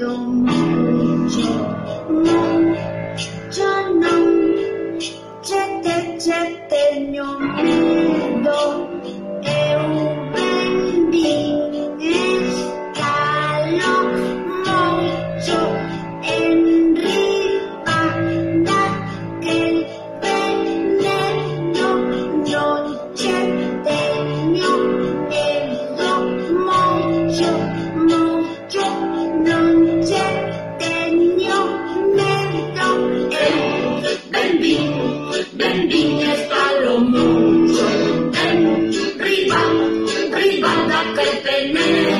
đông chị mong cha nông chết tết chết tết nhóm đông eu bên đình sentite está lo mucho, riba, riba que tenemos.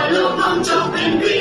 Thank you.